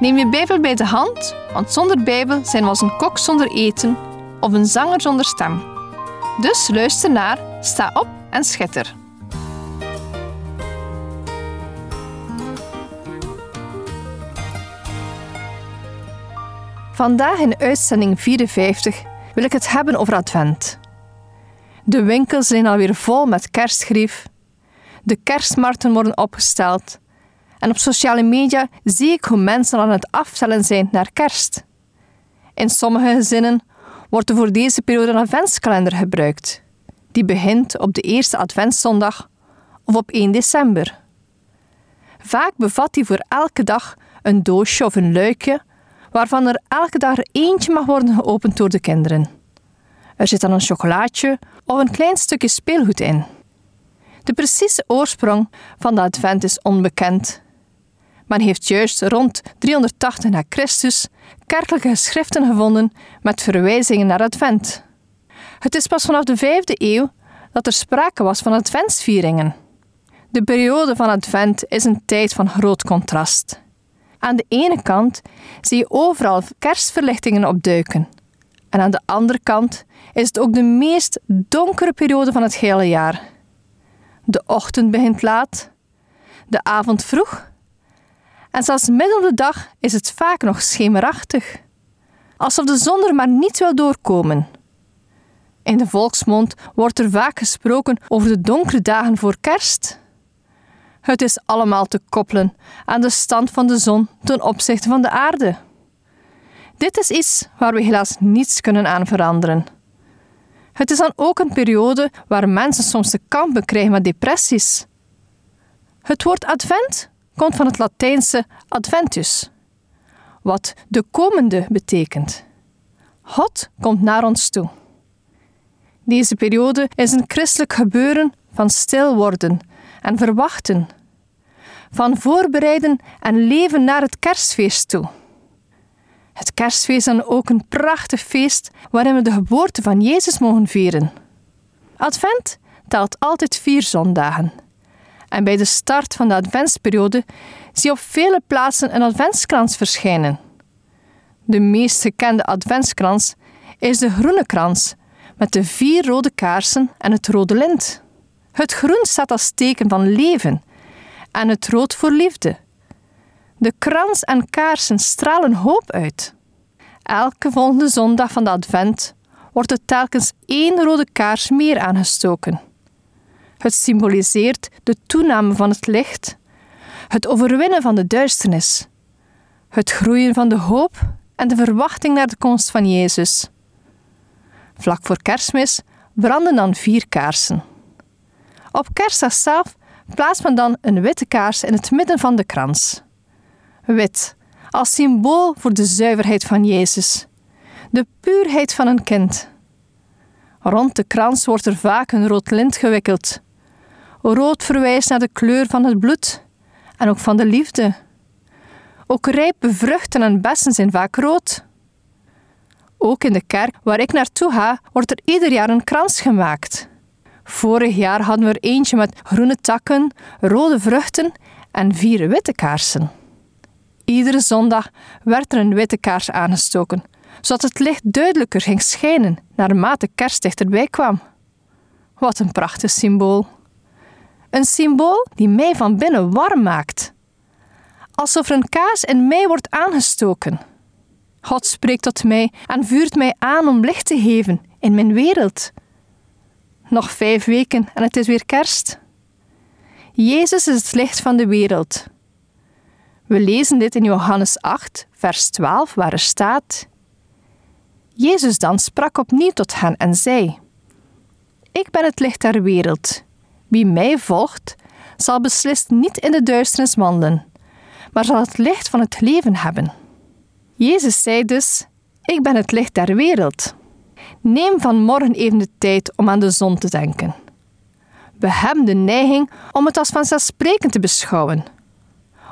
Neem je Bijbel bij de hand, want zonder Bijbel zijn we als een kok zonder eten of een zanger zonder stem. Dus luister naar, sta op en schitter. Vandaag in uitzending 54 wil ik het hebben over Advent. De winkels zijn alweer vol met kerstgrief. De kerstmarkten worden opgesteld. En op sociale media zie ik hoe mensen aan het aftellen zijn naar kerst. In sommige gezinnen wordt er voor deze periode een adventskalender gebruikt. Die begint op de eerste adventszondag of op 1 december. Vaak bevat die voor elke dag een doosje of een luikje waarvan er elke dag eentje mag worden geopend door de kinderen. Er zit dan een chocolaatje of een klein stukje speelgoed in. De precieze oorsprong van de advent is onbekend. Men heeft juist rond 380 na Christus kerkelijke geschriften gevonden met verwijzingen naar advent. Het is pas vanaf de 5e eeuw dat er sprake was van adventsvieringen. De periode van advent is een tijd van groot contrast. Aan de ene kant zie je overal kerstverlichtingen opduiken. En aan de andere kant is het ook de meest donkere periode van het hele jaar. De ochtend begint laat, de avond vroeg en zelfs midden op de dag is het vaak nog schemerachtig. Alsof de zon er maar niet wil doorkomen. In de volksmond wordt er vaak gesproken over de donkere dagen voor kerst. Het is allemaal te koppelen aan de stand van de zon ten opzichte van de aarde. Dit is iets waar we helaas niets kunnen aan veranderen. Het is dan ook een periode waar mensen soms te kampen krijgen met depressies. Het woord advent komt van het Latijnse adventus, wat de komende betekent. God komt naar ons toe. Deze periode is een christelijk gebeuren van stil worden en verwachten, van voorbereiden en leven naar het kerstfeest toe. Het kerstfeest is dan ook een prachtig feest waarin we de geboorte van Jezus mogen vieren. Advent telt altijd vier zondagen. En bij de start van de adventsperiode zie je op vele plaatsen een adventskrans verschijnen. De meest gekende adventskrans is de groene krans met de vier rode kaarsen en het rode lint. Het groen staat als teken van leven en het rood voor liefde. De krans en kaarsen stralen hoop uit. Elke volgende zondag van de advent wordt er telkens één rode kaars meer aangestoken. Het symboliseert de toename van het licht, het overwinnen van de duisternis, het groeien van de hoop en de verwachting naar de komst van Jezus. Vlak voor kerstmis branden dan vier kaarsen. Op kerstdag zelf plaatst men dan een witte kaars in het midden van de krans. Wit, als symbool voor de zuiverheid van Jezus, de puurheid van een kind. Rond de krans wordt er vaak een rood lint gewikkeld. Rood verwijst naar de kleur van het bloed en ook van de liefde. Ook rijpe vruchten en bessen zijn vaak rood. Ook in de kerk waar ik naartoe ga, wordt er ieder jaar een krans gemaakt. Vorig jaar hadden we er eentje met groene takken, rode vruchten en vier witte kaarsen. Iedere zondag werd er een witte kaars aangestoken, zodat het licht duidelijker ging schijnen naarmate kerst dichterbij kwam. Wat een prachtig symbool. Een symbool die mij van binnen warm maakt. Alsof er een kaars in mij wordt aangestoken. God spreekt tot mij en vuurt mij aan om licht te geven in mijn wereld. Nog vijf weken en het is weer kerst. Jezus is het licht van de wereld. We lezen dit in Johannes 8, vers 12, waar er staat: Jezus dan sprak opnieuw tot hen en zei: Ik ben het licht der wereld. Wie mij volgt, zal beslist niet in de duisternis wandelen, maar zal het licht van het leven hebben. Jezus zei dus: Ik ben het licht der wereld. Neem vanmorgen even de tijd om aan de zon te denken. We hebben de neiging om het als vanzelfsprekend te beschouwen,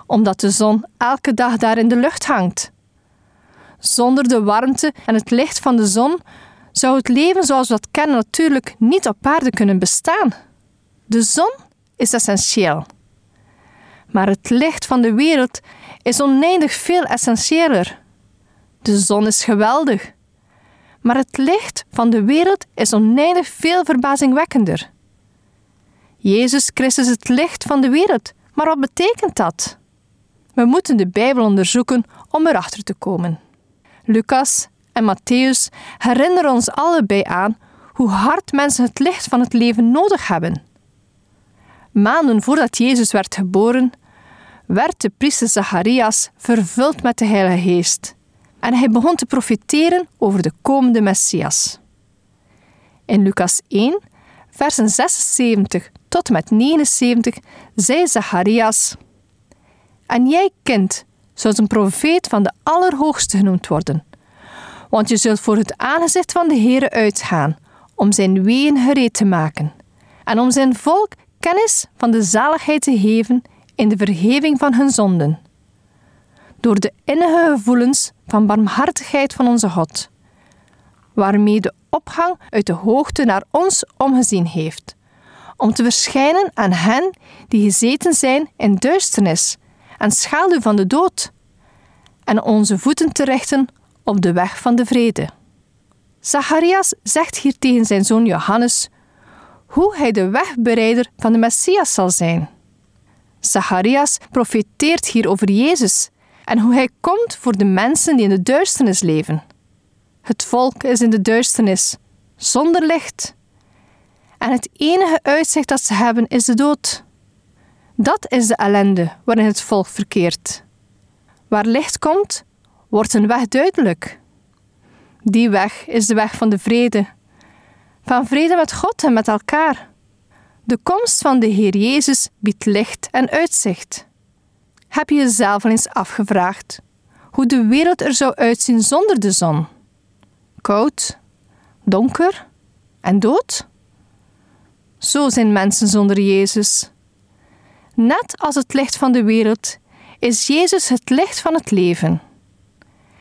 omdat de zon elke dag daar in de lucht hangt. Zonder de warmte en het licht van de zon zou het leven zoals we dat kennen natuurlijk niet op aarde kunnen bestaan. De zon is essentieel. Maar het licht van de wereld is oneindig veel essentiëler. De zon is geweldig. Maar het licht van de wereld is oneindig veel verbazingwekkender. Jezus Christus is het licht van de wereld. Maar wat betekent dat? We moeten de Bijbel onderzoeken om erachter te komen. Lucas en Matthäus herinneren ons allebei aan hoe hard mensen het licht van het leven nodig hebben. Maanden voordat Jezus werd geboren, werd de priester Zacharias vervuld met de Heilige Geest en hij begon te profiteren over de komende Messias. In Lucas 1, versen 76 tot met 79 zei Zacharias: En jij, kind, zult een profeet van de Allerhoogste genoemd worden, want je zult voor het aangezicht van de Heere uitgaan om zijn weeën gereed te maken en om zijn volk kennis van de zaligheid te geven in de vergeving van hun zonden. Door de innige gevoelens van barmhartigheid van onze God, waarmee de opgang uit de hoogte naar ons omgezien heeft, om te verschijnen aan hen die gezeten zijn in duisternis en schaduw van de dood, en onze voeten te richten op de weg van de vrede. Zacharias zegt hier tegen zijn zoon Johannes hoe hij de wegbereider van de Messias zal zijn. Zacharias profeteert hier over Jezus en hoe hij komt voor de mensen die in de duisternis leven. Het volk is in de duisternis, zonder licht. En het enige uitzicht dat ze hebben is de dood. Dat is de ellende waarin het volk verkeert. Waar licht komt, wordt een weg duidelijk. Die weg is de weg van de vrede. Van vrede met God en met elkaar. De komst van de Heer Jezus biedt licht en uitzicht. Heb je jezelf al eens afgevraagd hoe de wereld er zou uitzien zonder de zon? Koud, donker en dood? Zo zijn mensen zonder Jezus. Net als het licht van de wereld is Jezus het licht van het leven.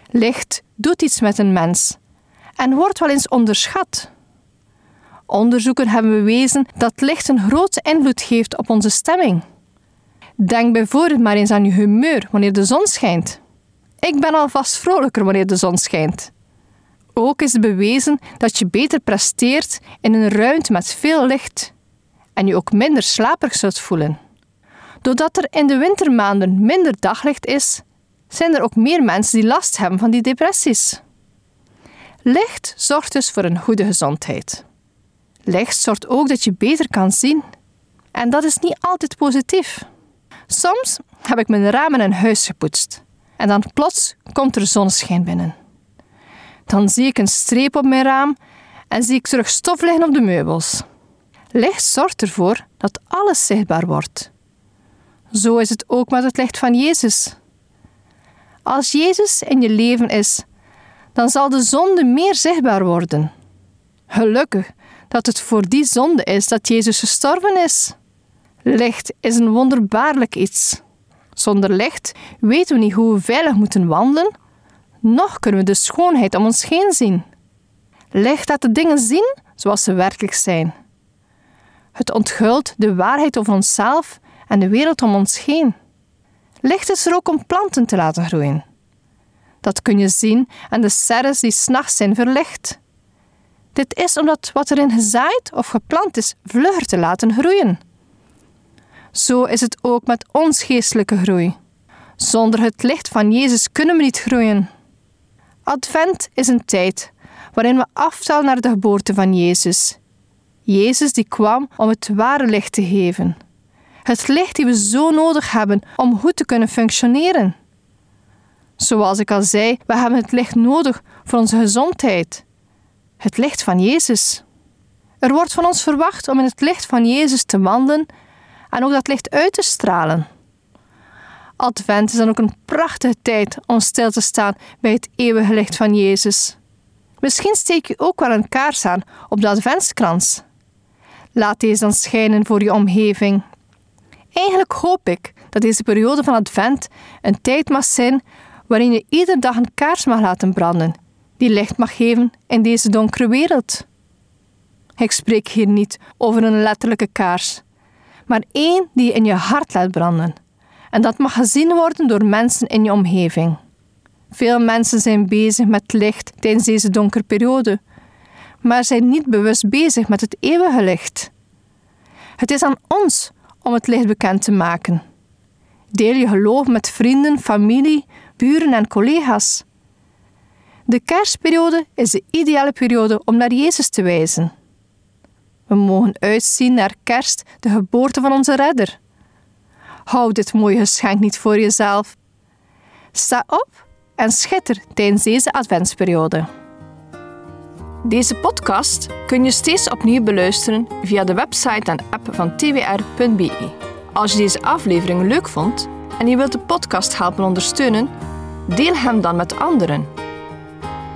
Licht doet iets met een mens en wordt wel eens onderschat. Onderzoeken hebben bewezen dat licht een grote invloed geeft op onze stemming. Denk bijvoorbeeld maar eens aan je humeur wanneer de zon schijnt. Ik ben alvast vrolijker wanneer de zon schijnt. Ook is bewezen dat je beter presteert in een ruimte met veel licht en je ook minder slaperig zult voelen. Doordat er in de wintermaanden minder daglicht is, zijn er ook meer mensen die last hebben van die depressies. Licht zorgt dus voor een goede gezondheid. Licht zorgt ook dat je beter kan zien. En dat is niet altijd positief. Soms heb ik mijn ramen in huis gepoetst en dan plots komt er zonneschijn binnen. Dan zie ik een streep op mijn raam en zie ik terug stof liggen op de meubels. Licht zorgt ervoor dat alles zichtbaar wordt. Zo is het ook met het licht van Jezus. Als Jezus in je leven is, dan zal de zonde meer zichtbaar worden. Gelukkig dat het voor die zonde is dat Jezus gestorven is. Licht is een wonderbaarlijk iets. Zonder licht weten we niet hoe we veilig moeten wandelen, nog kunnen we de schoonheid om ons heen zien. Licht laat de dingen zien zoals ze werkelijk zijn. Het onthult de waarheid over onszelf en de wereld om ons heen. Licht is er ook om planten te laten groeien. Dat kun je zien aan de serres die s'nachts zijn verlicht. Dit is omdat wat erin gezaaid of geplant is, vlugger te laten groeien. Zo is het ook met ons geestelijke groei. Zonder het licht van Jezus kunnen we niet groeien. Advent is een tijd waarin we aftellen naar de geboorte van Jezus. Jezus die kwam om het ware licht te geven. Het licht die we zo nodig hebben om goed te kunnen functioneren. Zoals ik al zei, we hebben het licht nodig voor onze gezondheid. Het licht van Jezus. Er wordt van ons verwacht om in het licht van Jezus te wandelen en ook dat licht uit te stralen. Advent is dan ook een prachtige tijd om stil te staan bij het eeuwige licht van Jezus. Misschien steek je ook wel een kaars aan op de adventskrans. Laat deze dan schijnen voor je omgeving. Eigenlijk hoop ik dat deze periode van Advent een tijd mag zijn waarin je iedere dag een kaars mag laten branden, die licht mag geven in deze donkere wereld. Ik spreek hier niet over een letterlijke kaars, maar één die je in je hart laat branden. En dat mag gezien worden door mensen in je omgeving. Veel mensen zijn bezig met licht tijdens deze donkere periode, maar zijn niet bewust bezig met het eeuwige licht. Het is aan ons om het licht bekend te maken. Deel je geloof met vrienden, familie, buren en collega's. De kerstperiode is de ideale periode om naar Jezus te wijzen. We mogen uitzien naar kerst, de geboorte van onze redder. Hou dit mooie geschenk niet voor jezelf. Sta op en schitter tijdens deze adventsperiode. Deze podcast kun je steeds opnieuw beluisteren via de website en app van twr.be. Als je deze aflevering leuk vond en je wilt de podcast helpen ondersteunen, deel hem dan met anderen.